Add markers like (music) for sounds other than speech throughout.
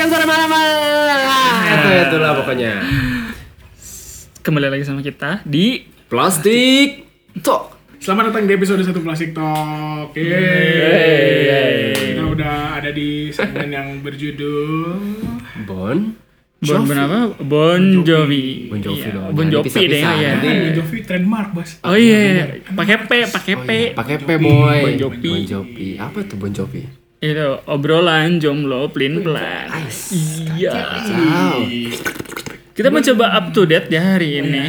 siang sore malam. Itu itulah pokoknya. Kembali lagi sama kita di Plastik Talk. Selamat datang di episode 1 Plastik Talk. Yeay. Kita udah ada di segmen yang berjudul Bon. Bon Bon apa? Bon Jovi. Bon Jovi Iya, dong, Bon Jovi deh ya. Nanti- Bon Jovi trademark, Bos. Oh iya, pakai P, pakai P. Pakai P boy. Bon Jovi. Bon Jovi. Apa tuh Bon Jovi? Itu obrolan jomblo plin pelan. Iya. Kita mencoba up to date ya hari ini.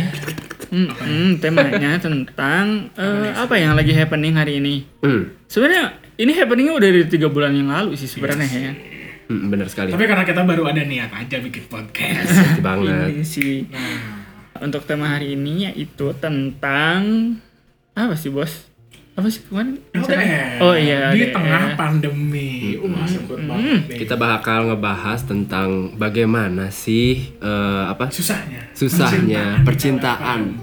Hmm, temanya (laughs) tentang eh, apa yang lagi happening hari ini. Hmm. Sebenarnya ini happeningnya udah dari tiga bulan yang lalu sih sebenarnya ya. Hmm, benar sekali. Tapi karena kita baru ada niat aja bikin podcast. (laughs) Sakit banget. Ini sih. Untuk tema hari ini yaitu tentang apa sih bos? Apa sih kemarin? LDR. Oh iya. Di LDR. tengah pandemi. Wah, sebut banget nih. Kita bakal ngebahas tentang bagaimana sih eh, apa Susahnya. susahnya percintaan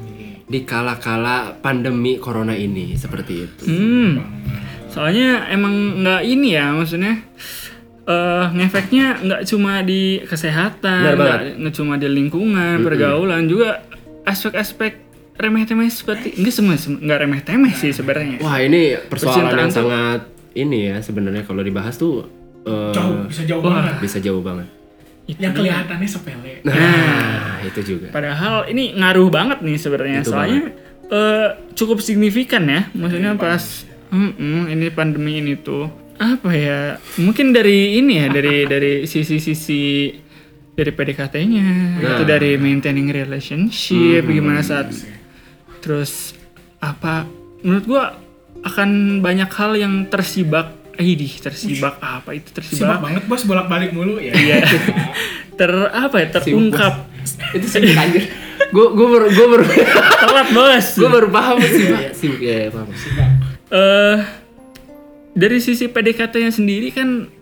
di kala-kala pandemi corona ini seperti itu. Hmm. Soalnya emang nggak ini ya maksudnya eh ngefeknya nggak cuma di kesehatan, nggak cuma di lingkungan, pergaulan juga aspek-aspek remeh-temeh seperti enggak semua sem- nggak remeh-temeh sih sebenarnya. Wah ini persoalan Percintaan yang tuh- sangat ini ya sebenarnya kalau dibahas tuh eh, Jauh, bisa jauh Wah. banget. bisa jauh banget. Itu Yang kelihatannya sepele. Nah, itu juga. Padahal ini ngaruh banget nih sebenarnya. Itu Soalnya eh, cukup signifikan ya. Maksudnya pas mm-mm, ini pandemi ini tuh apa ya? Mungkin dari ini ya dari (laughs) dari sisi-sisi dari PDKT-nya, itu Nah. dari maintaining relationship gimana saat terus apa menurut gua akan banyak hal yang tersibak Idih, tersibak apa itu Sibak tersibak banget, Bos, bolak-balik mulu ya. Iya. (laughs) ter apa ya terungkap itu sih anjir. (laughs) Gue gue baru gue baru (laughs) telat bos gue baru paham sih Pak. Sih ya, paham. eh dari sisi PDKT-nya sendiri kan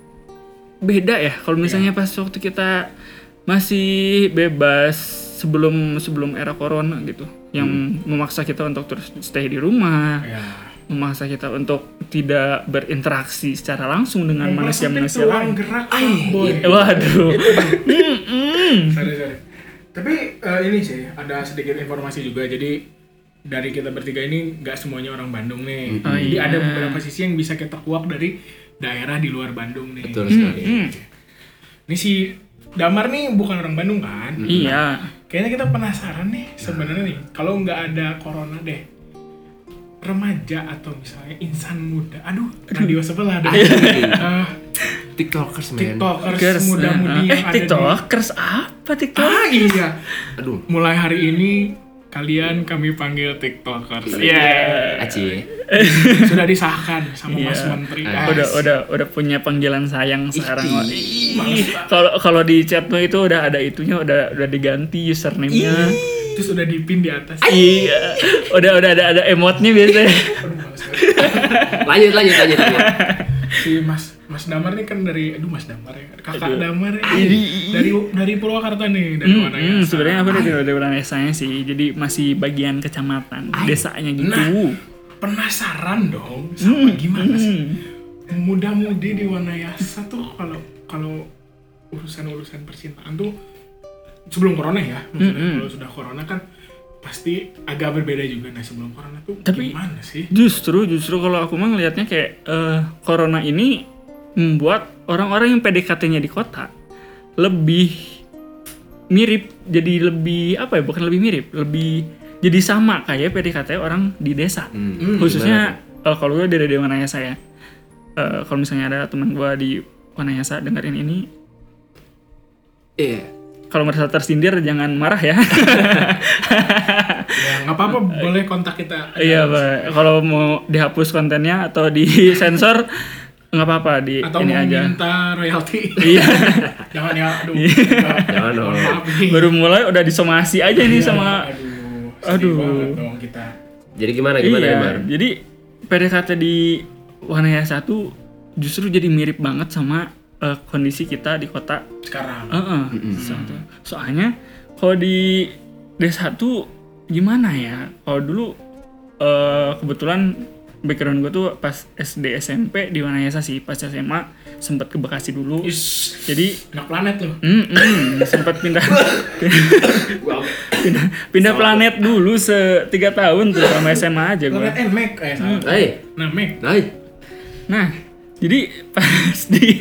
beda ya. Kalau misalnya pas waktu kita masih bebas sebelum sebelum era corona gitu, yang memaksa kita untuk terus stay di rumah, Ya. memaksa kita untuk tidak berinteraksi secara langsung dengan manusia-manusia lain. gerak, boy. Eh, Waduh. (laughs) Sorry sorry tapi eh, ini sih ada sedikit informasi juga jadi dari kita bertiga ini nggak semuanya orang Bandung nih Oh, jadi iya. ada beberapa sisi yang bisa kita kuak dari daerah di luar Bandung nih Betul sekali. Hmm, ini si Damar nih bukan orang Bandung kan Iya. Kayaknya kita penasaran nih sebenarnya nih kalau nggak ada corona deh remaja atau misalnya insan muda aduh radio sebelah deh Eh, (laughs) TikTokers man. tiktokers Tiktokers, muda-mudi eh, yang ada di tiktokers apa tiktok? ah iya Aduh. mulai hari ini kalian kami panggil tiktokers Iya. yeah. Aci. sudah disahkan sama Iya. Mas Menteri Ah. udah udah udah punya panggilan sayang sekarang kalau kalau di chat tuh itu udah ada itunya udah udah diganti username-nya terus udah dipin di atas iya udah udah ada ada emotnya biasanya. Lanjut lanjut lanjut. lanjut. si Mas Mas Damar nih kan dari aduh Mas Damar ya. Kakak Aduh. Damar ya. dari dari Purwakarta nih dari Hmm, mana hmm, sebenarnya aku dari dari orang desanya sih jadi masih bagian kecamatan desanya gitu. Nah. penasaran dong sama gimana sih? muda-mudi di Wanayasa tuh kalau kalau urusan-urusan percintaan tuh sebelum corona ya maksudnya kalau sudah corona kan pasti agak berbeda juga. Nah sebelum corona tuh Tapi- gimana sih? justru justru kalau aku mah ngelihatnya kayak eh, corona ini membuat orang-orang yang PDKT-nya di kota lebih mirip jadi lebih apa ya bukan lebih mirip lebih jadi sama kayak PDKT orang di desa. Hmm, khususnya eh, kalau gue dari Wanayasa ya Eh, kalau misalnya ada teman gue di Wanayasa dengerin ini. Iya. kalau merasa tersindir jangan marah ya. Ya nggak apa-apa boleh kontak kita. Iya kalau mau dihapus kontennya atau disensor nggak apa-apa di atau ini aja minta royalti iya (laughs) jangan ya aduh enggak. Jangan dong. Baru mulai udah disomasi aja nih Iya, sama aduh sedih Aduh. dong kita Jadi gimana gimana iya Mar? jadi PDKT di Wanaya satu justru jadi mirip banget sama eh, kondisi kita di kota sekarang Heeh, satu. soalnya kalau di desa tuh gimana ya kalau dulu eh, kebetulan background gue tuh pas SD SMP di Wanayasa sih pas SMA sempat ke Bekasi dulu. Is, Jadi anak planet loh. mm, mm, (laughs) sempat pindah pindah, pindah planet dulu se tiga tahun tuh sama SMA aja gue. Planet eh salah. Hai, Nah, Mac. Nah, jadi pas di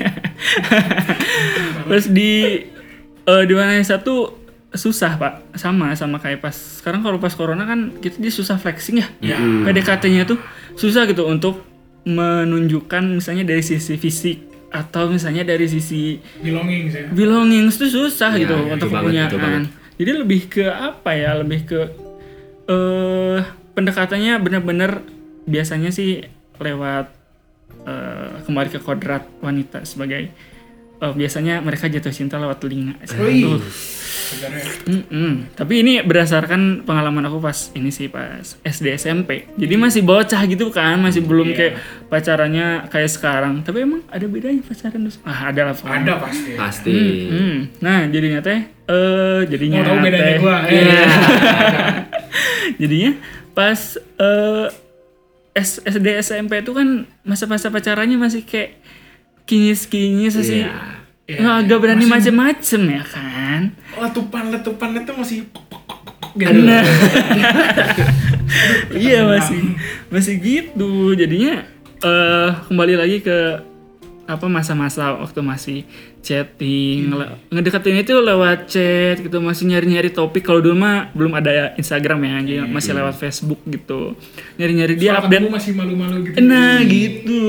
(laughs) pas di eh, di mana satu susah pak sama sama kayak pas sekarang kalau pas corona kan kita dia susah flexing ya Ya. PDKT-nya tuh susah gitu untuk menunjukkan misalnya dari sisi fisik atau misalnya dari sisi Belonging saya. belongings tuh susah Ya, gitu ya, untuk banget, betul kepunyaan. Jadi lebih ke apa ya? Lebih ke eh pendekatannya benar-benar biasanya sih lewat eh, kembali ke kodrat wanita sebagai eh, biasanya mereka jatuh cinta lewat telinga. Sebenarnya Mm-mm. Tapi ini berdasarkan pengalaman aku pas ini sih pas SD SMP. Jadi masih bocah gitu kan, masih belum Iya. kayak pacarannya kayak sekarang. Tapi emang ada bedanya pacaran dulu. Ah, ada lah. pokoknya. ada pasti. Pasti. Hmm. Nah, jadinya teh eh jadinya Mau tahu bedanya teh- gua? Iya. (laughs) jadinya pas eh S- SD SMP itu kan masa-masa pacarannya masih kayak kinyis-kinyis sih. Iya. Iya, Nggak agak berani macem-macem ya kan. Letupan-letupan itu masih pok, gitu. (laughs) Nah. iya masih masih gitu. Jadinya eh kembali lagi ke apa masa-masa waktu masih chatting, le- ngedeketin itu lewat chat gitu, masih nyari-nyari topik. Kalau dulu mah belum ada Instagram ya, jadi masih lewat Facebook gitu. Nyari-nyari dia Soal update. masih malu-malu gitu. Nah, gitu.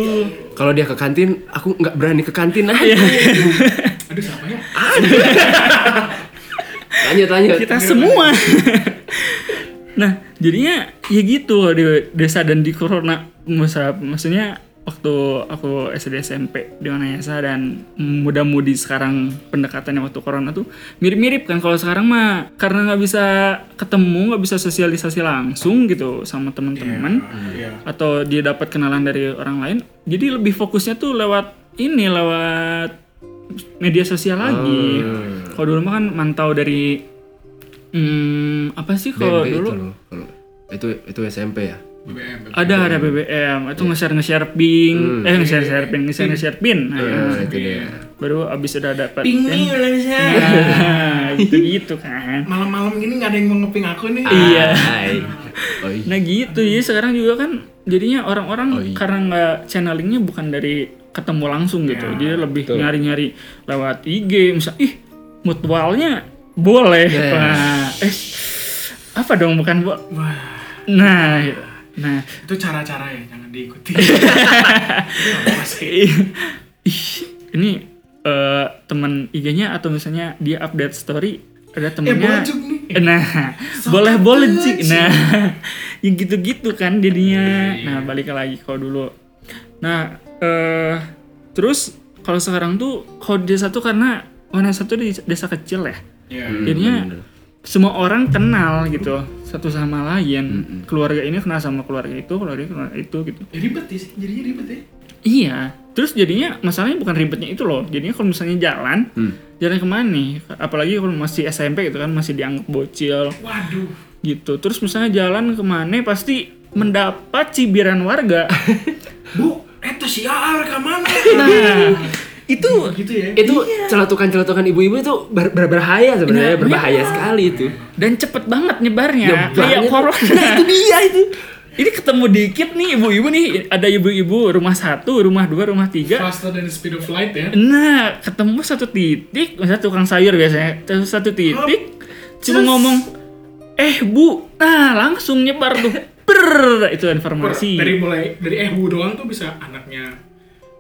Kalau dia ke kantin, aku nggak berani ke kantin aja. Iya. (laughs) Aduh siapa ya? Tanya tanya. Kita semua. (laughs) nah, jadinya ya gitu di desa dan di corona masa maksudnya waktu aku SD SMP di Wanayasa dan muda-mudi sekarang pendekatannya waktu corona tuh mirip-mirip kan kalau sekarang mah karena nggak bisa ketemu nggak bisa sosialisasi langsung gitu sama teman-teman Iya. atau dia dapat kenalan dari orang lain jadi lebih fokusnya tuh lewat ini lewat media sosial lagi kalau dulu mah kan mantau dari hmm, apa sih kalau dulu itu itu itu SMP ya. BBM. ada ada BBM itu nge-share nge-share ping. Eh nge-share nge-share ping nge-share nge-share pin. Nah, Nah, itu dia. baru abis udah dapat Ping pin, nih Malaysia. nah (laughs) gitu gitu kan. Malam-malam gini nggak ada yang mau ngeping aku nih. Iya. Iya. Nah gitu. Ya sekarang juga kan jadinya orang-orang Oh, iya. karena nggak channelingnya bukan dari ketemu langsung gitu, Ya, dia lebih nyari-nyari lewat IG, misal ih mutualnya boleh, Yes. Wah, eh apa dong? Bukan bu? Wah, Nah, nah itu cara-cara ya, jangan diikuti. (laughs) Ih ini eh, teman IG-nya atau misalnya dia update story ada temennya boleh, Juk, nih. Eh, nah boleh boleh Cik. nah (laughs) yang gitu-gitu kan jadinya Iya, nah balik lagi kalau dulu nah eh terus kalau sekarang tuh kalau desa tuh karena mana satu di desa kecil ya Iya. jadinya semua orang kenal gitu satu sama lain keluarga ini kenal sama keluarga itu keluarga ini kenal itu gitu Ya, ribet sih, jadinya ribet ya. Iya, terus jadinya masalahnya bukan ribetnya itu loh. Jadinya kalau misalnya jalan, Hmm. jalan ke mana nih? Apalagi kalau masih SMP gitu kan, masih dianggap bocil Waduh. gitu. Terus misalnya jalan ke mana pasti mendapat cibiran warga. (laughs) Bu, itu si Aar ke mana? Nah, itu gitu ya. Itu celatukan-celatukan ibu-ibu itu ber- ber- berbahaya sebenarnya, Nah, berbahaya iya. sekali itu. dan cepet banget nyebarnya, kayak corona. Nah, itu dia itu. Ini ketemu dikit nih ibu-ibu nih, ada ibu-ibu rumah satu, rumah dua, rumah tiga. Faster than the speed of light ya. Nah, ketemu satu titik, misalnya tukang sayur biasanya, terus satu titik, cuma ngomong, eh bu, nah langsung nyebar tuh, ber, itu informasi. Dari mulai dari eh bu doang tuh bisa anaknya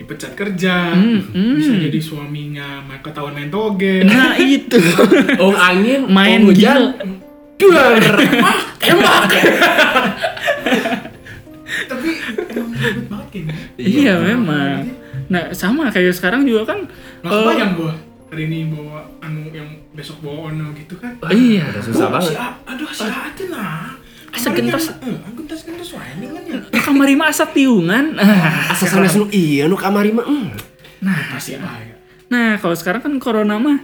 dipecat kerja, Hmm, bisa jadi suaminya ketahuan main toge. Nah itu, (laughs) Oh angin, main oh, hujan, duar. (laughs) (laughs) Tapi emang ribet banget kayaknya. Iya memang. Nah sama kayak sekarang juga kan. Nggak eh, kebayang gua hari ini bawa anu yang besok bawa ono gitu kan. iya. Udah susah Bu, banget. Si aduh si A aja nah. Asa gentos. Eh, gentos gentos wae dengan ya. Kamari mah asa tiungan. Asa sanes nu iya nu kamari mah. mm. Nah, ya. Nah kalau sekarang kan corona mah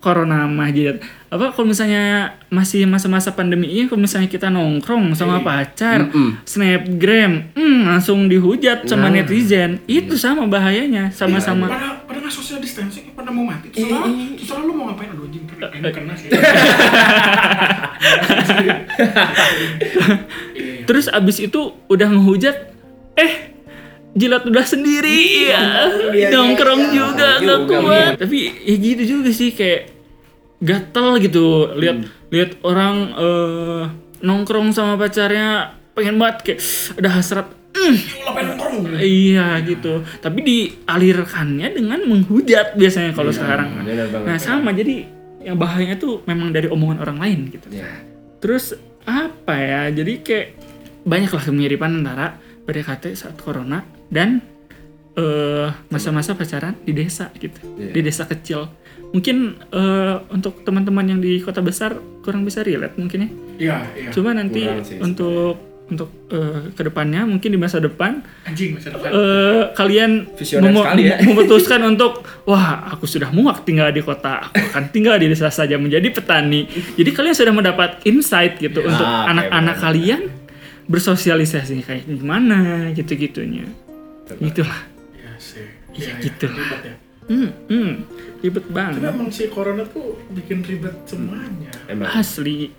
corona mah jadi apa kalau misalnya masih masa-masa pandemi ini kalau misalnya kita nongkrong sama pacar snapgram hmm, langsung dihujat sama Nah. netizen itu sama bahayanya sama-sama pada pada nggak social distancing pada mau mati terserah terserah lu mau ngapain? Aduh anjing Eh, kena kena sih. Iya. (laughs) terus abis itu udah ngehujat eh jilat udah sendiri. Ya nongkrong juga nggak kuat. tapi ya gitu juga sih kayak gatel gitu. Lihat lihat orang eh, nongkrong sama pacarnya pengen banget kayak ada hasrat "Mm, iya gitu tapi dialirkannya dengan menghujat biasanya kalau sekarang benar banget. nah sama jadi yang bahayanya tuh memang dari omongan orang lain gitu Ya. Terus apa ya? Jadi kayak banyaklah kemiripan antara PDKT saat corona dan eh, masa-masa pacaran di desa gitu, Iya. di desa kecil. Mungkin eh, untuk teman-teman yang di kota besar kurang bisa relate mungkin ya. iya iya Coba nanti untuk untuk eh, ke depannya mungkin di masa depan anjing masa depan. eh, kalian Visioner sekali ya. memutuskan untuk wah aku sudah muak tinggal di kota aku akan tinggal di desa saja menjadi petani. Jadi kalian sudah mendapat insight gitu untuk oke, anak-anak benar. kalian bersosialisasi kayak gimana gitu gitunya gitulah. Iya sih. Iya, Iya, gitu. ribet ya. Hmm, hmm, ribet tapi banget emang si corona tuh bikin ribet semuanya. Emang. asli.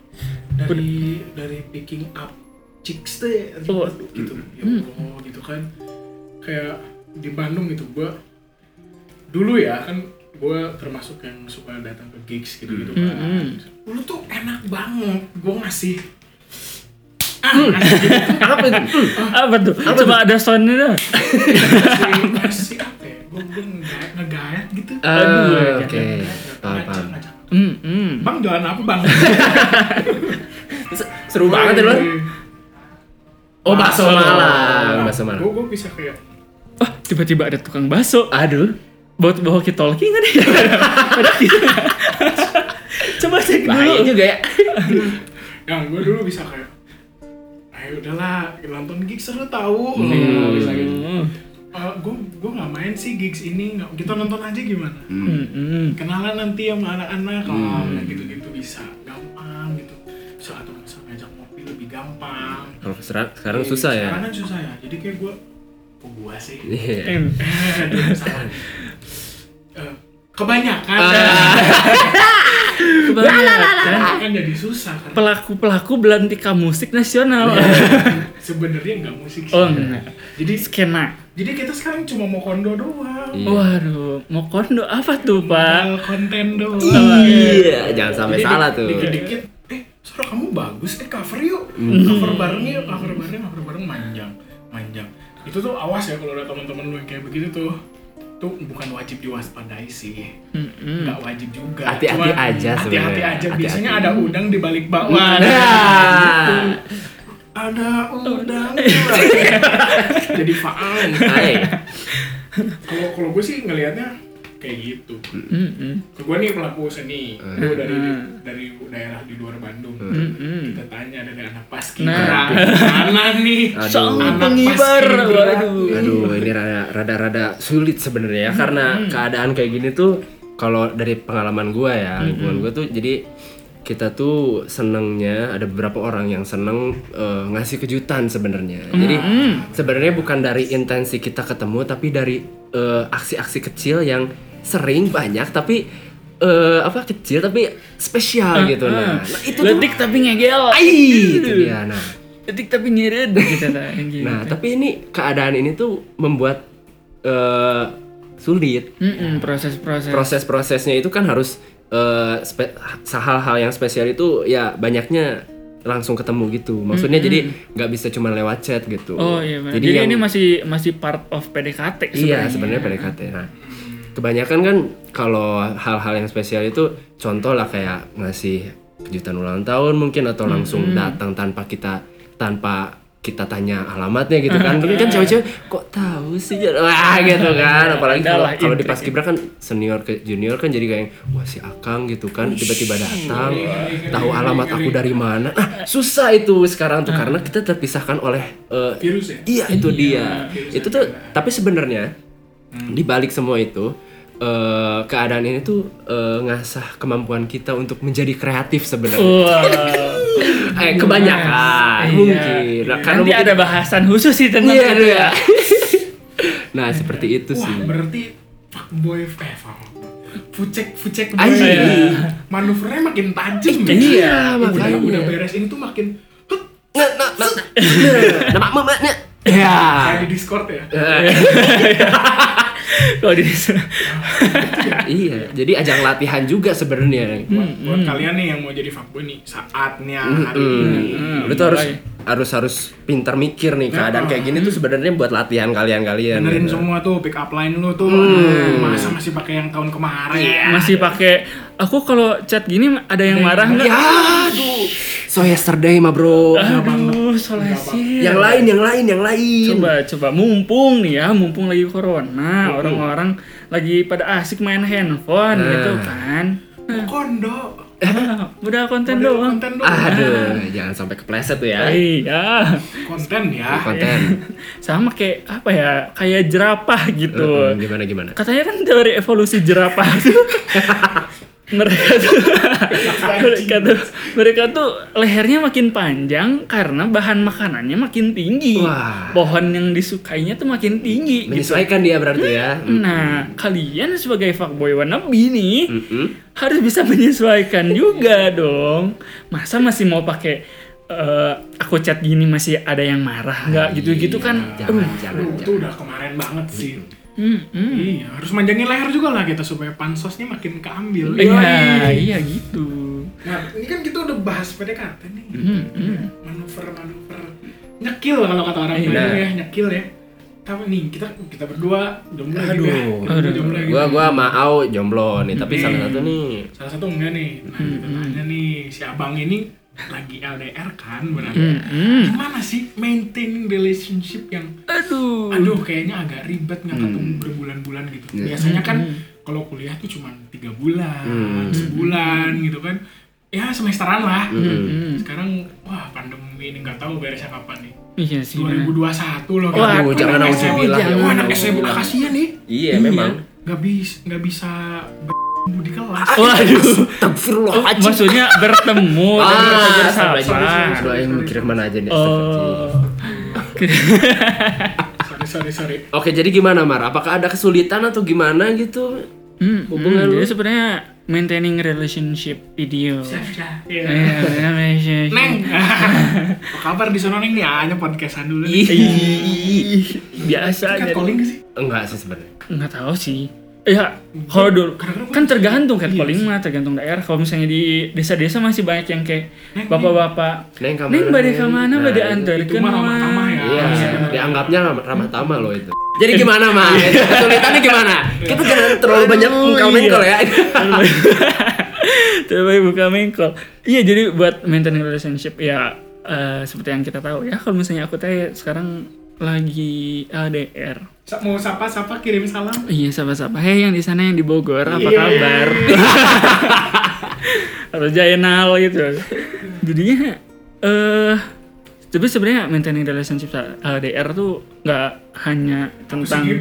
Dari dari picking up chicks teh ribet Oh. gitu. Ya Hmm. Allah gitu kan. Kayak di Bandung gitu gua dulu ya kan gua termasuk yang suka datang ke gigs gitu gitu kan. Hmm, dulu tuh enak banget gua ngasih. Ah ngasih gitu. (laughs) Apa itu? apa tuh? Coba ada soundnya ngasih apa ya? Gua ngegayat, ngegayat gitu. Aduh, Ah. Oke. Paham, ngajak paham. hmm, hmm. bang jualan apa bang? (laughs) (laughs) Seru banget ya, Lon. Oh, bakso Malang. Bakso Malang. Gue gue bisa kayak oh tiba-tiba ada tukang bakso Aduh. bawa bawa kita talking nggak deh (laughs) ada gitu coba cek Bahaya dulu juga ya. yang gue dulu bisa kayak ayo udahlah nonton gigs seru tahu Hmm. bisa gitu Hmm, gue gue nggak main sih gigs ini kita nonton aja gimana hmm, hmm. kenalan nanti sama anak-anak oh, gitu gitu bisa gampang gitu so atau bisa ngajak ngopi lebih gampang Kalau sekarang, sekarang susah ya. sekarang kan susah ya jadi kayak gue kok gue sih. Iya. (laughs) Em, Eh. Eh, kebanyakan. Kebanyakan. Kan jadi susah kan pelaku-pelaku belantika musik nasional. Sebenarnya nggak musik sih. Oh enggak jadi skena. jadi kita sekarang cuma mau kondo doang. Iya. waduh mau kondo apa tuh pak? Modal konten doang. Iya, jangan sampai Jadi salah di- tuh. dikit-dikit suara kamu bagus eh cover yuk. Hmm. cover bareng yuk cover bareng cover bareng manjang manjang. Itu tuh awas ya kalau ada teman-teman lu yang kayak begitu tuh. Tuh bukan wajib diwaspadai sih. Hmm, hmm. nggak wajib juga. Hati-hati aja hati-hati aja. Hati-hati. biasanya ada udang di balik bakwan Nah. ada udang. (laughs) Jadi faang kalau kalau gue sih ngelihatnya kayak gitu Hmm, hmm. gue nih pelaku seni Hmm. gue dari dari daerah di luar Bandung Hmm, hmm. kita tanya dari anak paski Nah. mana nih Aduh. Anak pengibar paskibra. waduh Aduh, ini rada- rada-rada sulit sebenarnya ya karena keadaan kayak gini tuh kalau dari pengalaman gua ya, lingkungan gua tuh jadi kita tuh senengnya ada beberapa orang yang seneng eh, ngasih kejutan sebenarnya. Jadi sebenarnya bukan dari intensi kita ketemu tapi dari eh, aksi-aksi kecil yang sering banyak tapi eh, apa kecil tapi spesial gitu nah. Nah, itu tuh letik tapi ngegel ai, itu dia nah. letik tapi nyirid gitu (laughs) gitu. Nah, tapi ini keadaan ini tuh membuat eh, sulit. Mm-mm, proses-proses Proses-prosesnya itu kan harus eh, spe- hal-hal yang spesial itu ya banyaknya langsung ketemu gitu. Maksudnya jadi nggak bisa cuma lewat chat gitu. Oh iya benar. Jadi, Jadi, yang- ini masih masih part of PDKT Iya, sebenarnya PDKT. Nah, kebanyakan kan kalau hal-hal yang spesial itu contoh lah kayak ngasih kejutan ulang tahun mungkin atau langsung datang tanpa kita tanpa kita tanya alamatnya gitu kan. Mungkin kan cewek-cewek kok tahu sih? Wah gitu (laughs) kan. Apalagi kalau kalau di paskibra kan senior ke junior kan jadi kayak wah si Akang gitu kan. Tiba-tiba datang tahu alamat aku dari mana. Nah, susah itu sekarang tuh karena kita terpisahkan oleh eh, virus ya? Iya itu dia. virus Itu tuh tapi sebenarnya di balik semua itu eh, keadaan ini tuh eh, ngasah kemampuan kita untuk menjadi kreatif sebenarnya. Wah. (laughs) Eh kebanyakan Iya. mungkin. Nah, karena Nanti mungkin ada bahasan khusus sih tentang Iya, itu iya. ya. (laughs) Nah, seperti itu Wah, sih. berarti fuckboy eh. Fucek fucek boy. iya. Manuvernya makin tajam ya. Iya, udah, makanya. udah beres ini tuh makin hut, Nah, nah, nah, nah. Nama mamanya. Ya. kayak di Discord ya. Kalau di iya, jadi ajang latihan juga sebenarnya. Buat, buat kalian nih yang mau jadi fuckboy nih saatnya hari ini. Hmm. Lu tuh harus harus harus pintar mikir nih keadaan kayak gini tuh sebenarnya buat latihan kalian-kalian. Benerin gitu. semua tuh pick up line lu tuh. Hmm. Masa masih pakai yang tahun kemarin? masih pakai aku kalau chat gini ada yang marah nggak? Ya, aduh. So yesterday mah, Bro. Aduh, solesi. Yang lain, yang lain, yang lain. Coba coba mumpung nih ya, mumpung lagi corona, orang-orang lagi pada asik main handphone Nah. gitu kan. Mau kondo. Ah, udah konten doang. Konten doang. Aduh, jangan sampai kepleset tuh ya. Iya. Konten ya. Konten. (laughs) Sama kayak apa ya? Kayak jerapah gitu. Mm, Gimana gimana? Katanya kan teori evolusi jerapah itu (laughs) mereka tuh (laughs) mereka tuh mereka tuh lehernya makin panjang karena bahan makanannya makin tinggi. Wah. Pohon yang disukainya tuh makin tinggi. gitu. Menyesuaikan dia berarti ya. Nah, kalian sebagai fuckboy wannabe nih Mm-mm. harus bisa menyesuaikan juga dong. Masa masih mau pakai eh, aku chat gini masih ada yang marah nggak gitu-gitu kan? Jangan, jangan, Aduh, itu udah kemarin banget sih. Hmm, hmm. Iya, harus manjangin leher juga lah kita supaya pansosnya makin keambil. Iya, iya gitu. Nah, ini kan kita udah bahas PDKT nih. Hmm, hmm. Manuver-manuver nyekil kalau kata orang Iya. Bandung ya, nyekil ya. Tapi nih kita kita berdua jomblo juga. Aduh. Kita berdua jomblo gitu. Gua gua sama Au jomblo nih, tapi Hmm. salah satu nih. Salah satu enggak nih. Nah, kita tanya nih si abang ini lagi LDR kan berarti. Hmm, hmm. Gimana sih maintaining relationship yang Aduh. aduh kayaknya agak ribet nggak ketemu berbulan-bulan gitu. Iya. Biasanya kan kalau kuliah tuh cuma tiga bulan, Hmm. sebulan gitu kan. Ya semesteran lah. Hmm. Sekarang wah pandemi ini nggak tahu beresnya kapan nih. Iya sih. benar. 2021 loh. Wah, Aduh, jangan ya Wah, anak. SMA kasihan nih. Iya, Iya. memang. Nggak bisa nggak bisa di kelas. Waduh. Oh, Astagfirullahaladzim. maksudnya bertemu Ah, bersama. astagfirullahaladzim. Doain mikir ke mana aja nih. astagfirullahaladzim. Oh. sorry sorry sorry. Oke, jadi gimana Mar? Apakah ada kesulitan atau gimana gitu? Hmm, Hubungan hmm, lu? jadi sebenarnya maintaining relationship video. Iya. Iya, relationship. Neng, (laughs) apa kabar di sana Neng nih? Hanya podcastan dulu nih. Biasa Cat aja. calling gak sih? Enggak sih sebenarnya. Nggak tahu sih. Ya, kalau dulu kan tergantung kan calling mah tergantung daerah. Kalau misalnya di desa-desa masih banyak yang kayak bapak-bapak. Neng? Neng bade ke mana? Nah, Bade itu. antar itu mah ya. Iya, Iya. dianggapnya ramah, tamah loh itu. Jadi gimana, Mar? (laughs) Kesulitannya gimana? Kita jangan terlalu banyak mengkal-mengkal ya. (laughs) Coba buka mengkol. Iya, jadi buat maintaining relationship ya eh, seperti yang kita tahu ya. Kalau misalnya aku teh sekarang lagi LDR. Mau sapa-sapa kirim salam. Iya, sahabat-sahabat. Hei yang di sana yang di Bogor, apa Iya. kabar? (laughs) Atau Jainal gitu. Jadinya eh tapi sebenarnya maintaining relationship LDR tuh nggak hanya tentang (laughs)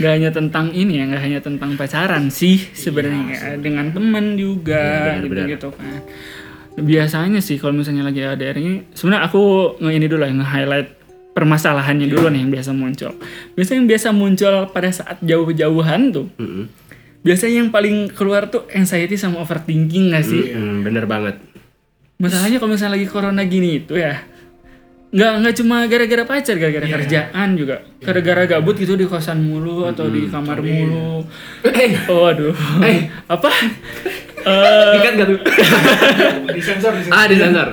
nggak hanya tentang ini ya nggak hanya tentang pacaran sih sebenarnya dengan teman juga Iya, gitu benar-benar. gitu kan biasanya sih kalau misalnya lagi LDR ini sebenarnya aku nge ini dulu ya nge-highlight permasalahannya dulu nih yang biasa muncul. Biasanya yang biasa muncul pada saat jauh-jauhan tuh Mm-mm. biasanya yang paling keluar tuh anxiety sama overthinking gak sih? Mm, bener banget. masalahnya kalau misalnya lagi corona gini itu ya nggak nggak cuma gara-gara pacar gara-gara Iya. kerjaan juga. Gara-gara gabut gitu di kosan mulu atau di kamar mulu. Eh, oh aduh Eh. apa eh ikat gak tuh? (laughs) disensor disensor. ah, disensor.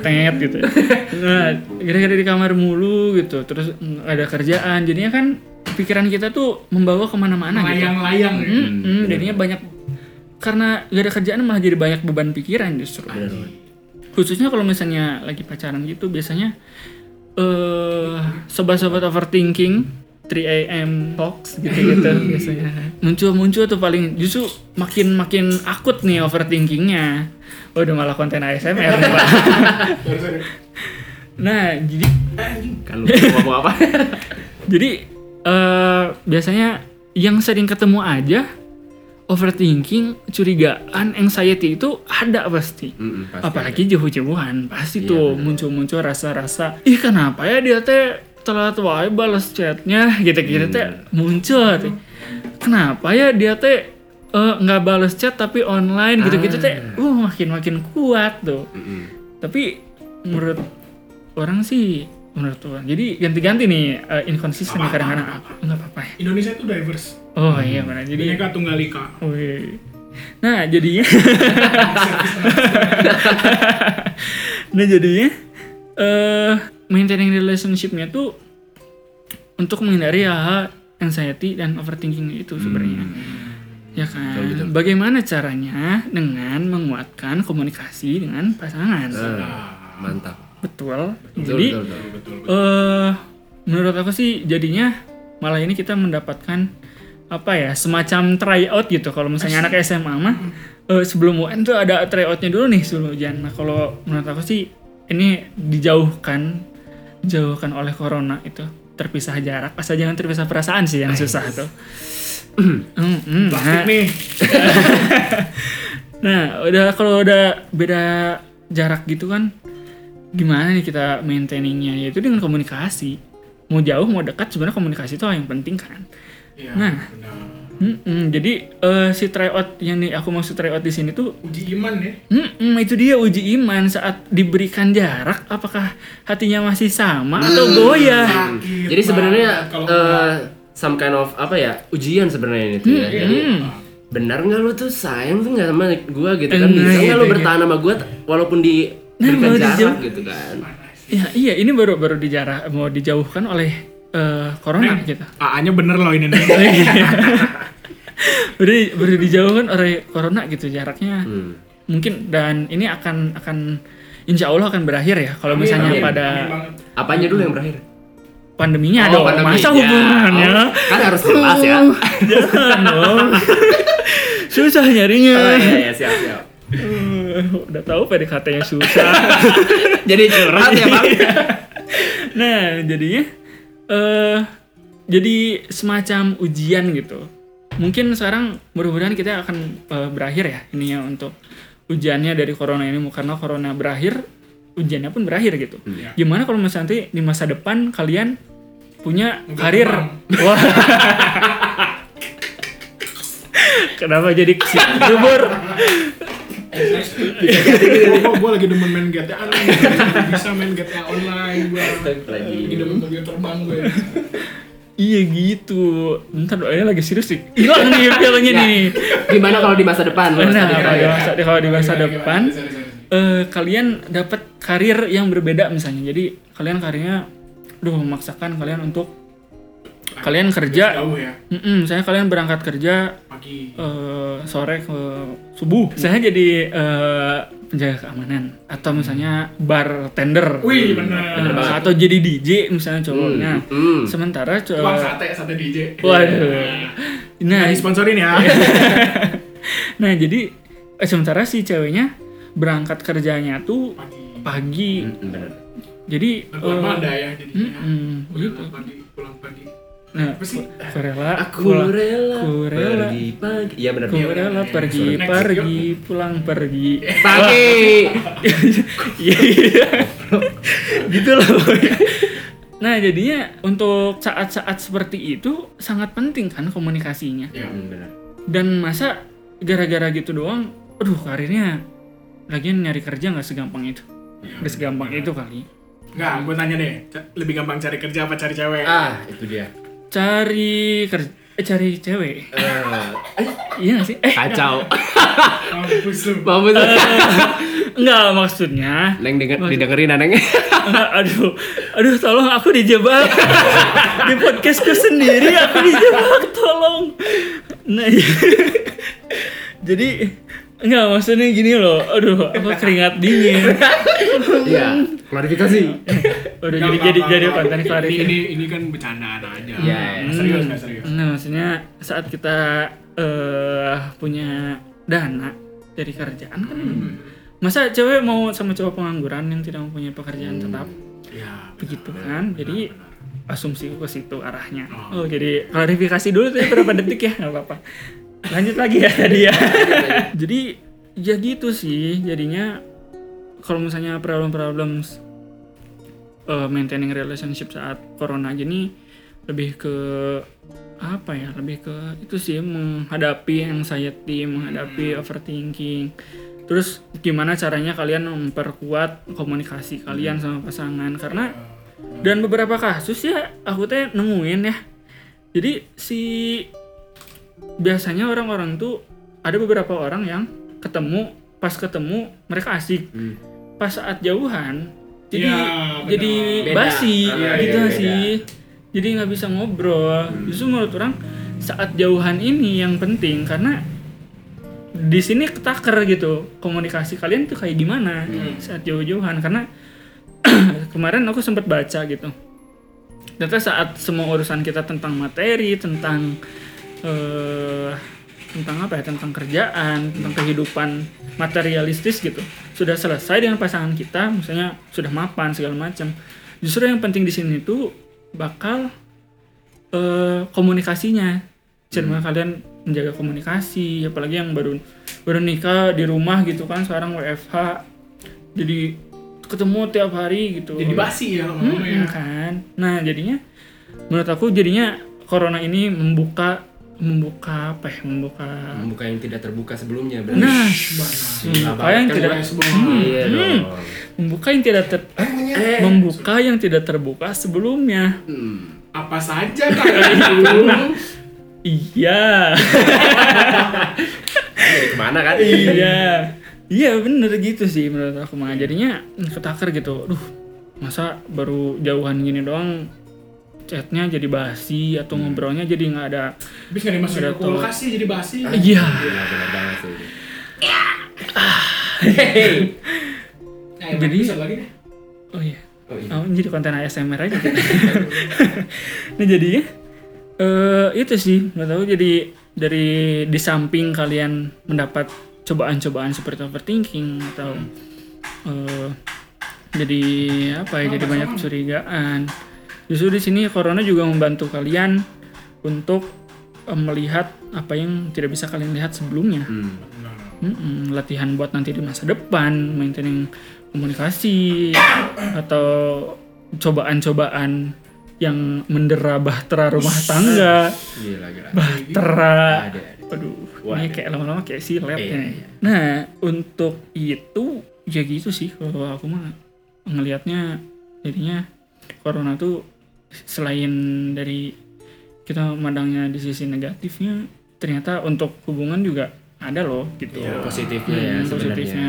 tet gitu nah gara-gara di kamar mulu gitu terus nggak ada kerjaan jadinya kan pikiran kita tuh membawa ke mana-mana gitu Layang-layang ya. Hmm, hmm, jadinya banyak karena gak ada kerjaan malah jadi banyak beban pikiran justru khususnya kalau misalnya lagi pacaran gitu biasanya eh sobat-sobat overthinking 3 am talks gitu-gitu (laughs) biasanya muncul-muncul tuh paling justru makin makin akut nih overthinkingnya Waduh malah konten ASMR nih, Pak. Nah jadi lu ngomong apa? (laughs) jadi eh biasanya yang sering ketemu aja overthinking, curigaan, anxiety itu ada pasti. Mm-mm, pasti Apalagi jauh-jauhan pasti Iya, tuh muncul-muncul rasa-rasa ih kenapa ya dia teh telat wae balas chatnya gitu-gitu teh Hmm. muncul teh. Kenapa ya dia teh eh, nggak balas chat tapi online gitu-gitu teh Ah. uh makin-makin kuat tuh. Mm-mm. Tapi menurut orang sih menurut orang jadi ganti-ganti nih eh, inconsistent nih kadang-kadang nggak apa-apa ya. Indonesia itu diverse. Oh iya benar jadi Bineka Tunggal Ika. Wih. Nah jadinya (laughs) Nah jadinya eh maintaining relationship-nya tuh untuk menghindari hal anxiety dan overthinking itu sebenarnya. Ya kan. Bagaimana caranya dengan menguatkan komunikasi dengan pasangan. Ah, mantap. Betul. Betul, Jadi betul, betul. Betul. eh menurut aku sih jadinya malah ini kita mendapatkan apa ya semacam tryout gitu kalau misalnya anak SMA mah eh, sebelum UN tuh ada tryoutnya dulu nih sebelum ujian nah kalau menurut aku sih ini dijauhkan dijauhkan oleh corona itu terpisah jarak asal jangan terpisah perasaan sih yang susah tuh (clears throat) hmm, Plastik nah, nih. (laughs) Nah, udah kalau udah beda jarak gitu kan, gimana nih kita maintainingnya? Yaitu dengan komunikasi. Mau jauh mau dekat sebenarnya komunikasi itu yang penting kan. Iya, Nah. benar. Mm-mm, jadi eh, si tryout yang nih aku maksud tryout di sini tuh, Uji iman ya. mm-mm, itu dia uji iman saat diberikan jarak, apakah hatinya masih sama atau goyah? Sakit Jadi sebenarnya eh, some kind of apa ya ujian sebenarnya ini tuh ya. Jadi Hmm. benar nggak lu tuh sayang tuh nggak sama gua gitu kan? Bisa nggak lu gitu. bertahan sama gua t- walaupun di Nah, jarak dijauh- gitu kan? Ya, iya, ini baru baru dijarah mau dijauhkan oleh eh, corona gitu. AA-nya bener loh ini (laughs) nih. baru, baru dijauhkan oleh corona gitu jaraknya. Hmm. mungkin dan ini akan akan insya Allah akan berakhir ya kalau misalnya amin, pada amin. Apanya dulu yang berakhir? pandeminya Oh, dong pandemi. masa Ya, hubungannya oh, kan harus jelas ya. (laughs) jangan dong susah nyarinya Oh, iya, iya, siap, siap. Eh, (laughs) udah tahu PDKT-nya susah (laughs) Jadi curhat ya bang. nah jadinya eh jadi semacam ujian gitu mungkin sekarang mudah-mudahan kita akan eh, berakhir ya ininya untuk ujiannya dari corona ini karena corona berakhir ujiannya pun berakhir gitu Iya. gimana kalau misalnya nanti di masa depan kalian punya Nggak karir wah kenapa jadi subur Gue gue lagi demen main GTA nih. Bisa main GTA online gue. Lagi. Lagi demen mobil terbang gue. Iya gitu ntar doanya lagi serius sih hilang nih (laughs) filmnya Ya. nih Gimana kalau di masa depan? Nah, Mas? kalau di masa, kalau di masa depan, eh, kalian dapat karir yang berbeda misalnya. Jadi kalian karirnya, duh memaksakan kalian untuk kalian kerja, Jauh ya. mm misalnya kalian berangkat kerja Pagi. eh, sore ke subuh. Saya jadi eh, penjaga keamanan atau misalnya bartender. Wih bener. Bener atau jadi DJ misalnya cowoknya. Hmm. Sementara Wah cowok sate sate DJ. Waduh. Nah, Nah, disponsorin ya. (laughs) nah jadi eh, sementara si ceweknya berangkat kerjanya tuh Pagi. pagi. Hmm, bener. Jadi eh, Manda ya jadinya. mm, Udah gitu. pagi pulang pagi. Nah, Apa sih? aku rela, Aku pulang- rela, aku rela, pergi pagi. Iya benar. aku Iya, rela iya, pergi pergi pulang pergi. Pagi. (laughs) Iya, iya. gitu loh. pokoknya. Nah, jadinya untuk saat-saat seperti itu sangat penting kan komunikasinya. Ya. Hmm, benar. Dan masa gara-gara gitu doang, aduh karirnya lagian nyari kerja nggak segampang itu. Nggak segampang itu kali. Enggak, gue tanya deh. Lebih gampang cari kerja apa cari cewek? Ah, itu dia. Cari kerja, eh, cari cewek. Eh, Iya gak sih? Eh, kacau. Mampus lu. (laughs) Mampus. enggak maksudnya. Neng denger, didengerin ah, Neng. aduh, aduh tolong aku dijebak (laughs) di podcastku sendiri aku dijebak tolong. Nah, (laughs) jadi enggak maksudnya gini loh. Aduh, aku keringat dingin. (laughs) Iya, klarifikasi. Udah jadi jadi jadi konten Ini- klarifikasi. Ini ini kan bercandaan aja. Iya, Serius nggak serius. Nah, maksudnya saat kita eh punya dana dari kerjaan kan masa cewek mau sama cowok pengangguran yang tidak mempunyai pekerjaan tetap Ya. begitu kan jadi asumsi ke situ arahnya. Oh, jadi klarifikasi dulu tuh ya, berapa detik ya nggak apa-apa. Lanjut lagi ya tadi ya. (laughs) jadi ya gitu sih. Jadinya kalau misalnya problem-problem uh, maintaining relationship saat corona gini lebih ke apa ya lebih ke itu sih menghadapi anxiety menghadapi overthinking. Terus gimana caranya kalian memperkuat komunikasi kalian sama pasangan? Karena dan beberapa kasus ya aku teh nemuin ya. Jadi si biasanya orang-orang tuh ada beberapa orang yang ketemu pas ketemu mereka asik Hmm. pas saat jauhan jadi Iya, jadi benar. basi Beda. Ah, gitu beda. sih jadi nggak bisa ngobrol justru menurut orang saat jauhan ini yang penting karena di sini ketaker gitu komunikasi kalian tuh kayak gimana saat jauh-jauhan karena (clears throat) kemarin aku sempat baca gitu ternyata saat semua urusan kita tentang materi tentang eh, tentang apa ya? Tentang kerjaan tentang kehidupan materialistis gitu. Sudah selesai dengan pasangan kita misalnya sudah mapan segala macam. Justru yang penting di sini tuh bakal eh, komunikasinya. Cara kalian menjaga komunikasi apalagi yang baru baru nikah di rumah gitu kan sekarang WFH jadi ketemu tiap hari gitu. Jadi basi ya lama-lama ya. Kan? Nah jadinya menurut aku jadinya corona ini membuka membuka apa ya membuka Membuka yang tidak terbuka sebelumnya berarti. nah membuka yang tidak Mulai semua. Iya dong. membuka yang tidak ter Eh, membuka yang tidak terbuka sebelumnya Hmm. apa saja itu? (laughs) iya Jadi ke mana kan? iya iya bener gitu sih menurut aku mah jadinya ketaker gitu duh masa baru jauhan gini doang chatnya jadi basi atau ngobrolnya jadi nggak ada Habis nggak dimasukin Udah ke sih jadi basi. iya Gila, benar banget sih. Eh, Jadi- bisa lagi deh. oh iya Oh iya. Oh, jadi konten ASMR aja gitu. (laughs) nah jadinya eh itu sih nggak tahu jadi dari di samping kalian mendapat cobaan-cobaan seperti overthinking atau eh jadi apa ya jadi banyak kecurigaan. Justru di sini corona juga membantu kalian untuk eh, melihat apa yang tidak bisa kalian lihat sebelumnya. Hmm. Mm-mm, latihan buat nanti di masa depan, maintaining komunikasi atau cobaan-cobaan yang mendera bahtera rumah tangga, Gila, gila. bahtera. Ada, ada. Aduh, Wah, ini kayak lama-lama kayak silet Iya, ya. iya. Nah, untuk itu ya gitu sih kalau aku mah ngelihatnya jadinya corona tuh selain dari kita memandangnya di sisi negatifnya, ternyata untuk hubungan juga ada loh gitu. Iya, positifnya ya Hmm, sebenarnya. positifnya.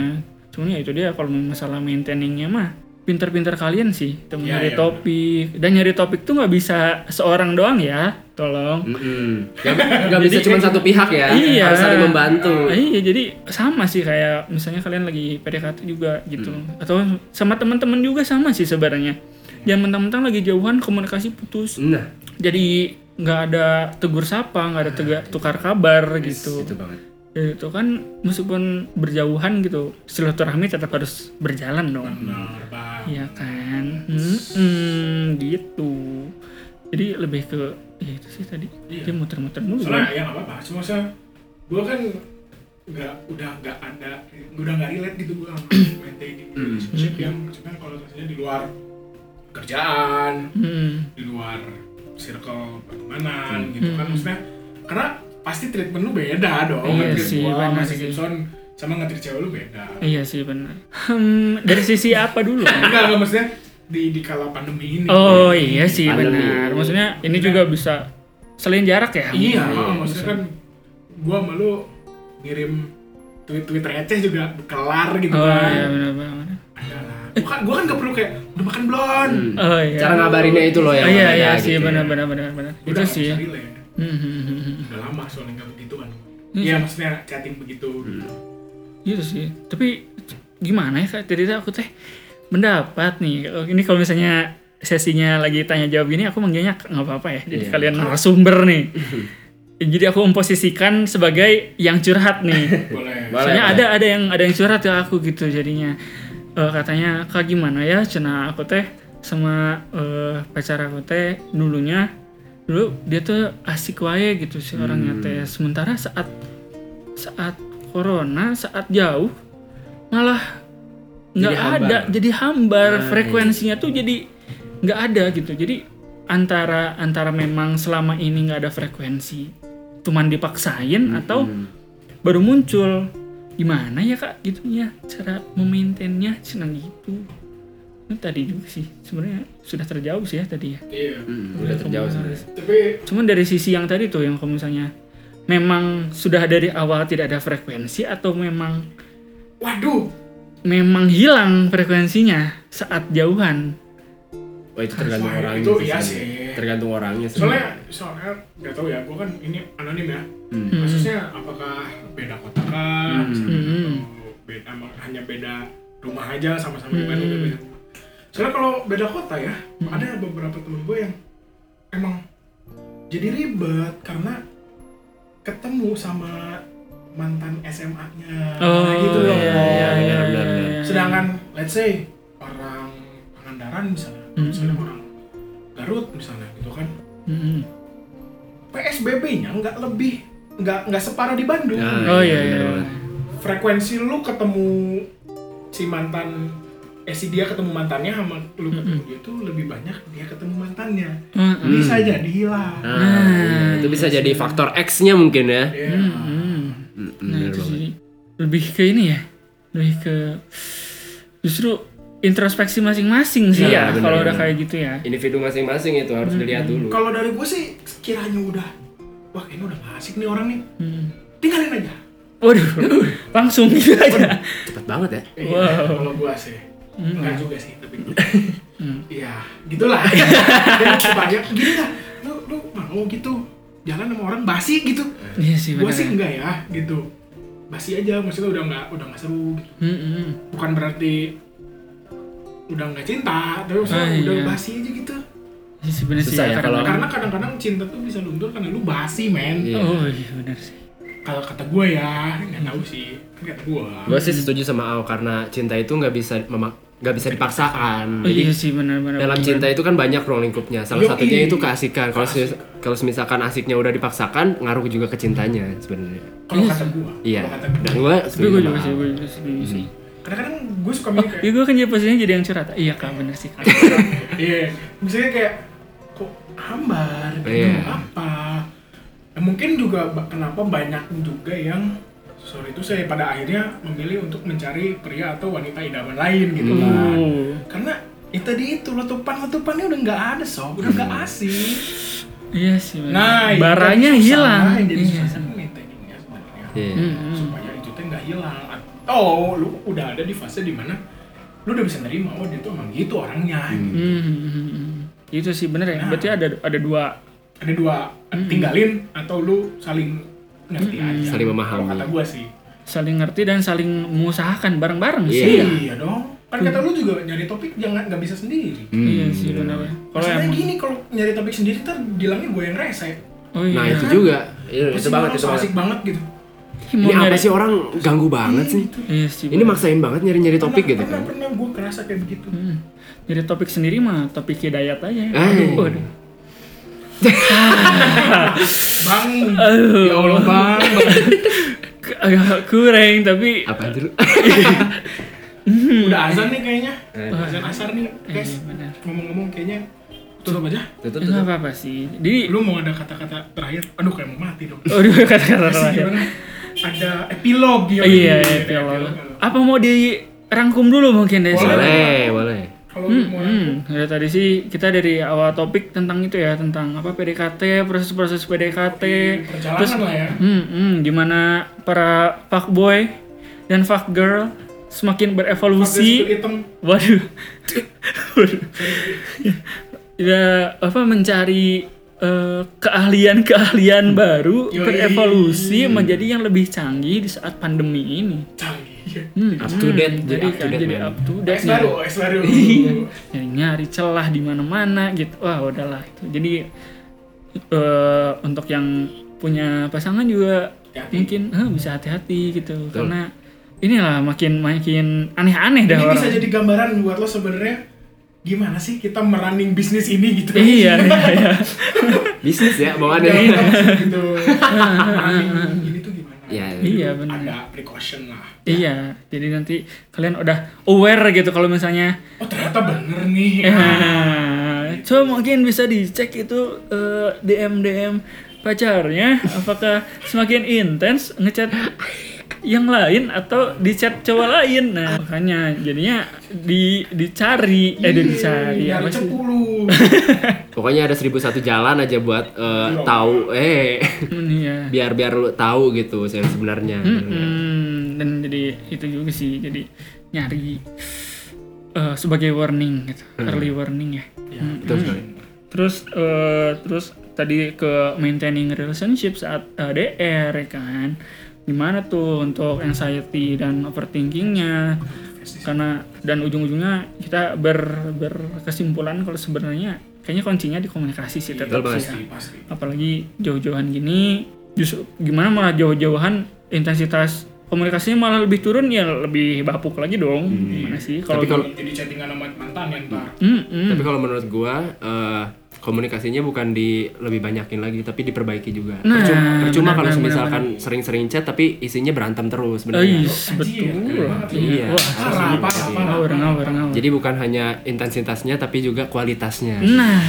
Cuman ya itu dia kalau masalah maintainingnya mah pinter-pinter kalian sih itu nyari iya, topik dan nyari topik tuh nggak bisa seorang doang ya tolong Mm-mm. Gak, gak bisa cuma satu pihak ya. Iya. Harus saling membantu. Ah, iya jadi sama sih kayak misalnya kalian lagi PDKT juga gitu atau sama teman-teman juga sama sih sebenarnya jangan mentang-mentang lagi jauhan komunikasi putus. Nah, jadi nggak ada tegur sapa nggak ada tega- tukar kabar gitu. itu banget. Ya, itu kan meskipun berjauhan gitu silaturahmi tetap harus berjalan dong. Benar, Bang. Iya kan? Hmm, gitu. Jadi lebih ke ya itu sih tadi. Iya. dia muter-muter mulu. Soalnya ya nggak apa-apa. Cuma saya, gue kan nggak udah nggak ada, udah nggak relate gitu gue sama (clears throat) maintaining relationship yang maksudnya kalau misalnya di luar kerjaan, Hmm. di luar circle pertemanan gitu kan maksudnya karena pasti treatment lu beda dong Iya nge-treat sih, gua sama si. Gibson sama nge-treat cewek lu beda Iya sih benar. Hmm, dari sisi apa dulu? (laughs) enggak enggak maksudnya di di kala pandemi ini Oh iya sih benar. Maksudnya ini juga bisa selain jarak ya. iya Iya, maksudnya kan gua sama lu ngirim tweet-tweet receh juga kelar gitu Oh kan iya benar benar. Lah gua kan kan gak perlu kayak udah makan belum Hmm. Oh iya. Cara ngabarinnya itu loh yang Oh, iya beda iya gitu sih ya. benar benar benar benar. Itu sih. Hmm, hmm, hmm, hmm. udah lama soalnya nggak begitu kan Iya. iya maksudnya chatting begitu Gitu sih. Tapi gimana ya Kak? Tadi tuh aku teh mendapat nih. Oh, Ini kalau misalnya sesinya lagi tanya jawab gini aku manggilnya nggak apa-apa ya. Jadi Iya. kalian narasumber nih. (laughs) Jadi aku memposisikan sebagai yang curhat nih. (laughs) boleh Boleh, Soalnya boleh. ada ada yang ada yang curhat ke aku gitu jadinya Eh, katanya kak gimana ya cina aku teh sama eh, pacar aku teh dulunya dulu dia tuh asik wae gitu si orangnya teh. Sementara saat saat corona saat jauh malah nggak ada jadi hambar. Nah, frekuensinya tuh jadi nggak ada gitu. Jadi antara antara memang selama ini nggak ada frekuensi cuman dipaksain atau baru muncul gimana ya kak gitu ya cara memaintainnya senang gitu Ini tadi juga sih sebenarnya sudah terjauh sih ya tadi ya Iya. Hmm, udah terjauh sebenarnya. Tapi cuman dari sisi yang tadi tuh yang kalau misalnya memang sudah dari awal tidak ada frekuensi atau memang waduh, memang hilang frekuensinya saat jauhan Oh itu tergantung orangnya. itu sih iya sih. Tergantung orangnya. sih. soalnya soalnya nggak tahu ya, gue kan ini anonim ya. Hmm. Kasusnya apakah beda kota kah? misalnya, Hmm. atau beda emang hanya beda rumah aja sama-sama di Hmm. Bandung beda rumah. Soalnya kalau beda kota ya, ada beberapa temen gue yang emang jadi ribet karena ketemu sama mantan SMA-nya oh gitu loh. iya, iya, iya, benar, iya. Sedangkan let's say orang Pangandaran misalnya, Hmm. misalnya orang Garut misalnya gitu kan, Mm-mm. PSBB-nya nggak lebih nggak nggak separah di Bandung. Nah, oh iya, iya iya. Frekuensi lu ketemu si mantan eh si dia ketemu mantannya sama lu ketemu dia tuh lebih banyak dia ketemu mantannya. Mm-mm. Bisa jadi hilang. Nah, iya, itu bisa jadi faktor X-nya mungkin ya. Iya. Mm-mm. Hmm, Nah itu sih lebih ke ini ya, lebih ke justru introspeksi masing-masing sih Iya, ya benar, kalau udah kayak gitu ya. Individu masing-masing itu harus dilihat dulu. Kalau dari gue sih sekiranya udah wah kayaknya udah asik nih orang nih. Hmm. Tinggalin aja. Waduh, (laughs) langsung gitu aja. Cepet banget ya. Iya, Wow. kalau gua sih. Hmm. Enggak juga sih, tapi (laughs) Iya, gitulah. (laughs) Banyak gini lah. Lu lu mau gitu jalan sama orang basi gitu. Iya sih Gua benar. sih enggak ya, gitu. Basi aja, maksudnya udah enggak udah enggak seru gitu. Mm-mm. Bukan berarti udah enggak cinta, tapi maksudnya Ah, udah iya. basi aja gitu. Iya sih ya kalau- Karena kadang-kadang cinta tuh bisa luntur karena lu basi, men. Iya. Oh iya benar sih. Kalau kata gue ya, nggak tahu sih. Kan kata gue. Gue sih setuju sama Ao karena cinta itu nggak bisa memak nggak bisa dipaksakan. Oh iya sih benar-benar. dalam cinta itu kan banyak ruang lingkupnya. Salah Yoi. satunya itu keasikan. Kalau se- kalau misalkan asiknya udah dipaksakan, ngaruh juga ke cintanya sebenarnya. Kalau kata gue. Iya. Kata gue. Dan gue Tapi gue juga sih, gue juga setuju sih. Kadang-kadang gue suka mikir (laughs) kayak Iya gue kan jadi posisinya jadi yang curhat. Iya kak benar sih kak. (laughs) Iya, misalnya kayak hambar gitu Iya. apa? Ya, mungkin juga kenapa banyak juga yang sorry itu saya pada akhirnya memilih untuk mencari pria atau wanita idaman lain gitu kan. Oh. Karena itu tadi itu letupan letupannya udah nggak ada sob, udah nggak asik. Iya sih. Nah, itu baranya kan susah, hilang. Yang jadi Iya. susah kan maintainingnya sebenarnya. Iya. Mm-mm. Supaya itu teh nggak hilang. Atau lu udah ada di fase di mana lu udah bisa nerima oh dia tuh emang gitu orangnya. Hmm, hmm, hmm, hmm. Itu sih bener ya. Nah. Berarti ada ada dua. ada dua tinggalin atau lu saling ngerti aja Saling memahami. kalau kata gua sih saling ngerti dan saling mengusahakan bareng-bareng Iya. sih. iya dong kan kata lu juga nyari topik jangan nggak bisa sendiri Hmm, Iya sih benar. Kalau Masalahnya emang gini kalau nyari topik sendiri ntar bilangnya gue yang rese Oh iya. Nah itu juga. Iya, itu banget itu asik banget gitu Mau Ini apa nyari- sih orang ganggu banget sih? Iya sih. Ini maksain banget nyari-nyari topik pernah, gitu pernah, kan. pernah gue kerasa kayak begitu Hmm. Jadi topik sendiri mah topik hidayat aja. Eh. Aduh, aduh. (laughs) bang Aduh. ya allah bang Agak kurang tapi Apa dulu? (laughs) udah azan nih kayaknya Eh. azan asar nih eh, guys benar. ngomong-ngomong kayaknya tutup aja Tutup, Enggak tutup. apa-apa sih. Jadi lu mau ada kata-kata terakhir aduh kayak mau mati dong Aduh (laughs) kata-kata terakhir. Ada epilog ya. Iya, epilog. Apa mau dirangkum dulu mungkin deh? Boleh. Boleh, boleh. Kalau mau Hmm, ya tadi sih kita dari awal topik tentang itu ya tentang apa PDKT, proses-proses PDKT, perjalanan terus lah ya. hmm, hmm, gimana para fuckboy dan fuckgirl semakin Pakai berevolusi. Waduh. (laughs) Waduh. ya apa mencari eh, keahlian-keahlian baru Yoi. berevolusi menjadi yang lebih canggih di saat pandemi ini. Canggih. Hmm, Up to date, hmm, jadi to kan date, jadi man. up to date. Es baru, es baru. nyari, nyari celah di mana-mana gitu wah udahlah itu jadi eh, untuk yang punya pasangan juga Hati-hati. mungkin eh, bisa hati-hati gitu karena inilah makin makin aneh-aneh dah Ini orang bisa jadi gambaran buat lo sebenarnya gimana sih kita merunning bisnis ini gitu? Iya iya iya. (laughs) Bisnis ya bawaannya Iya, gitu. (laughs) Ini tuh gimana? Ya iya. Benar ada precaution lah. Iya jadi nanti kalian udah aware gitu kalau misalnya oh ternyata bener nih. Eh, (laughs) coba mungkin bisa dicek itu eh, DM DM pacarnya apakah semakin intens ngechat yang lain atau di chat cowok lain. Nah makanya jadinya di dicari. Eh di dicari nyari apa sih? cepulu (laughs) pokoknya ada seribu satu jalan aja buat eh, tahu eh Hmm, iya. (laughs) biar biar lu tahu gitu yang sebenarnya. Hmm, dan jadi itu juga sih jadi nyari eh, sebagai warning gitu early warning ya. Hmm. betul sekali. Terus eh, terus tadi ke maintaining relationship saat ya kan gimana tuh untuk anxiety dan overthinkingnya karena dan ujung-ujungnya kita ber berkesimpulan kalau sebenarnya kayaknya kuncinya di komunikasi sih tetap Betul sih banget. ya. pasti apalagi jauh-jauhan gini justru gimana malah jauh-jauhan intensitas komunikasinya malah lebih turun ya lebih bapuk lagi dong. Gimana sih? Kalau Tapi kalau- jadi chattingan sama mantan ya ntar. Hmm, hmm. tapi kalau menurut gua eh, komunikasinya bukan di lebih banyakin lagi tapi diperbaiki juga. Nah, percuma, percuma kalau misalkan sering-sering chat tapi isinya berantem terus sebenarnya betul. Ya. Iya. Jadi bukan hanya intensitasnya tapi juga kualitasnya. Nah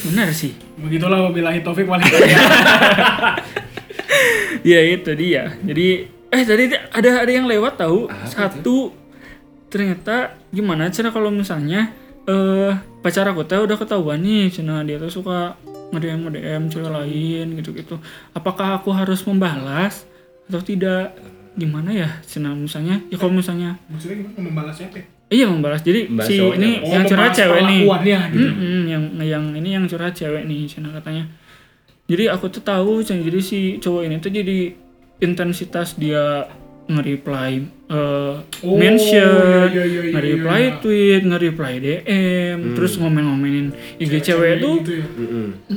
benar sih. Begitulah wabillahi taufik wal (laughs) hidayah. Ya itu dia. Jadi eh tadi ada ada yang lewat tahu. Satu. Ternyata gimana cara kalau misalnya eh pacar aku teh udah ketahuan nih cina. Dia tuh suka nge-DM nge-DM cewek lain gitu-gitu. Apakah aku harus membalas atau tidak? Gimana ya cina? Misalnya ya kalau misalnya maksudnya gimana? Membalas siapa iya membalas. Jadi Membalas si ini Oh, yang curhat cewek nih. gitu. Mm-mm, yang yang ini yang curhat cewek nih cina katanya. Jadi aku tuh tahu jadi si cowok ini tuh jadi intensitas dia nge-reply eh, Oh, mention, iya, iya, iya, nge-reply iya. tweet, nge-reply DM, terus ngomen-ngomenin IG cewek tuh gitu ya.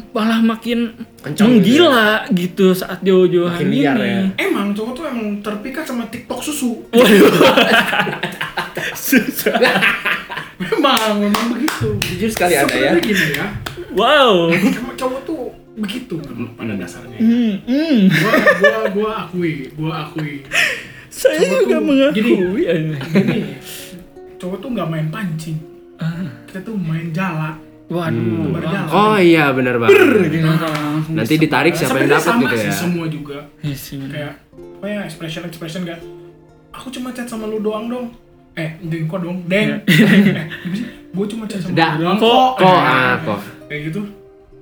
Malah makin Kencang menggila gitu saat jauh-jauhan Makin ini. ya. emang cowok tuh emang terpikat sama TikTok susu memang (laughs) memang begitu jujur sekali ada ya gini ya Wow. cowok tuh begitu pada dasarnya. Hmm, hmm. gua gua gua akui gua akui. Saya Cowok juga tuh mengakui. gini cowok tuh nggak main pancing. Ah, kita tuh main jala. Waduh. berjalan oh iya benar banget. Jadi langsung nanti ditarik siapa yang dapat sama gitu sih ya. semua juga. Iya sih, bener. kayak pokoknya expression expression gak aku cuma chat sama lu doang dong. Eh deng kok dong deng. Eh gimana sih? Gue cuma chat sama Da, lu doang kok, kok, Eh, ah, kok. kayak gitu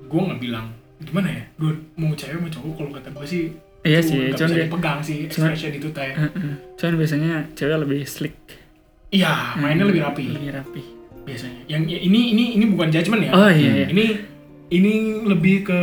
gue nggak bilang gimana ya gue mau cewek mau cowok kalau kata gue sih Iya sih, cuman bisa dipegang sih expression itu teh Heeh. Cuman biasanya cewek lebih slick, iya mainnya lebih rapi lebih rapi. biasanya yang ya, ini ini ini bukan judgement ya Oh iya iya. ini ini lebih ke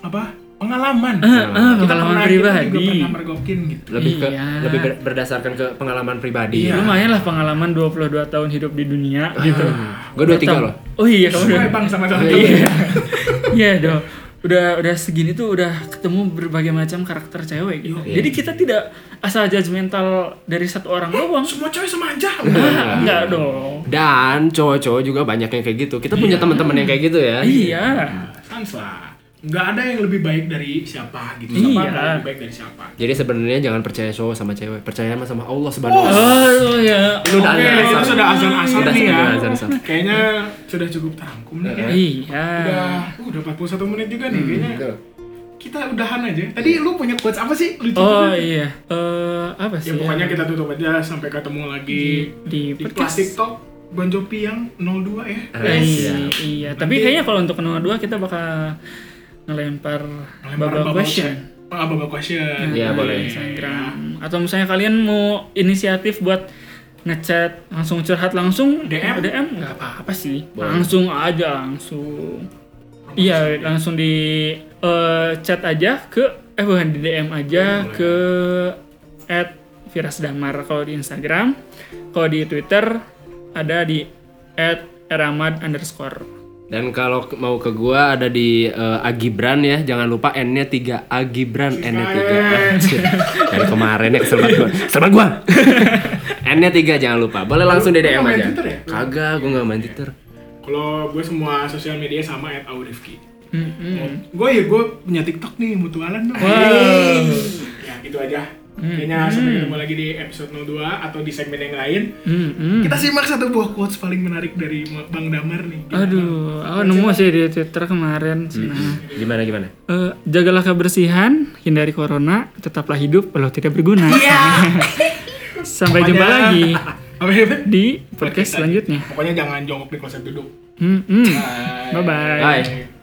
apa pengalaman Ah, ah, Kita pengalaman pernah- kita pribadi. juga pernah mergokin gitu lebih ke Iya. lebih ber- berdasarkan ke pengalaman pribadi Iya. Lumayan lah pengalaman 22 tahun hidup di dunia gitu. gue dua tiga loh Oh iya kamu udah. Bang sama sama Iya. (laughs) Iya dong. Udah udah segini tuh udah ketemu berbagai macam karakter cewek gitu. Iya. Jadi kita tidak asal judgmental dari satu orang doang. semua cewek sama aja Ah, enggak dong. dan cowok-cowok juga banyak yang kayak gitu kita punya teman-teman yang kayak gitu ya Iya. lah nggak ada yang lebih baik dari siapa gitu siapa Iya. lebih baik dari siapa jadi sebenarnya jangan percaya cowok sama cewek percaya sama sama Allah subhanahu wa taala Oh ya. Itu udah Oke, azan itu asar. sudah azan asar Udah, nih ya. azan asar. Kayaknya sudah cukup terangkum nih ya. Iya. Udah, uh, udah 41 menit juga nih kayaknya. Kita udahan aja. Tadi lu punya quotes apa sih? Lucu Oh juga. iya. Eh apa sih? Ya pokoknya kita tutup aja sampai ketemu lagi di, di, di. Talk Bon Jovi yang 02 ya. Eh, Siap. iya, tapi kayaknya kalau untuk nomor dua kita bakal ngelempar bubble question. chat. Ah, babak question. Iya, boleh. Instagram. Atau misalnya kalian mau inisiatif buat ngechat langsung curhat langsung DM? DM nggak apa-apa sih. Langsung aja langsung. Iya langsung di eh, chat aja ke eh bukan di DM aja ke at Virasdamar kalau di Instagram kalau di Twitter ada di at eramad underscore dan kalau mau ke gua ada di eh, Agibran ya jangan lupa N-nya 3 Agibran N-nya 3 (laughs) dari kemarin ya kesel banget gua kesel banget gua (laughs) N-nya 3 jangan lupa boleh langsung di DM aja ya? kagak gua nggak main Twitter Kalau gue semua sosial media sama at Aurifki. Mm-mm. Gue ya gue punya TikTok nih mutualan dong. Wow. Ya gitu aja. Kayaknya sampai ketemu lagi di episode 02 atau di segmen yang lain. Mm-mm. Kita simak satu buah quotes paling menarik dari Bang Damar nih. Gimana? Aduh, aku nemu sih di Twitter kemarin. Nah, Gimana gimana? eh, jagalah kebersihan, hindari corona, tetaplah hidup walau tidak berguna. (laughs) Sampai jumpa lagi (laughs) di podcast selanjutnya. Pokoknya jangan jongkok di kloset duduk. Mm-mm. Bye. Bye-bye. Bye.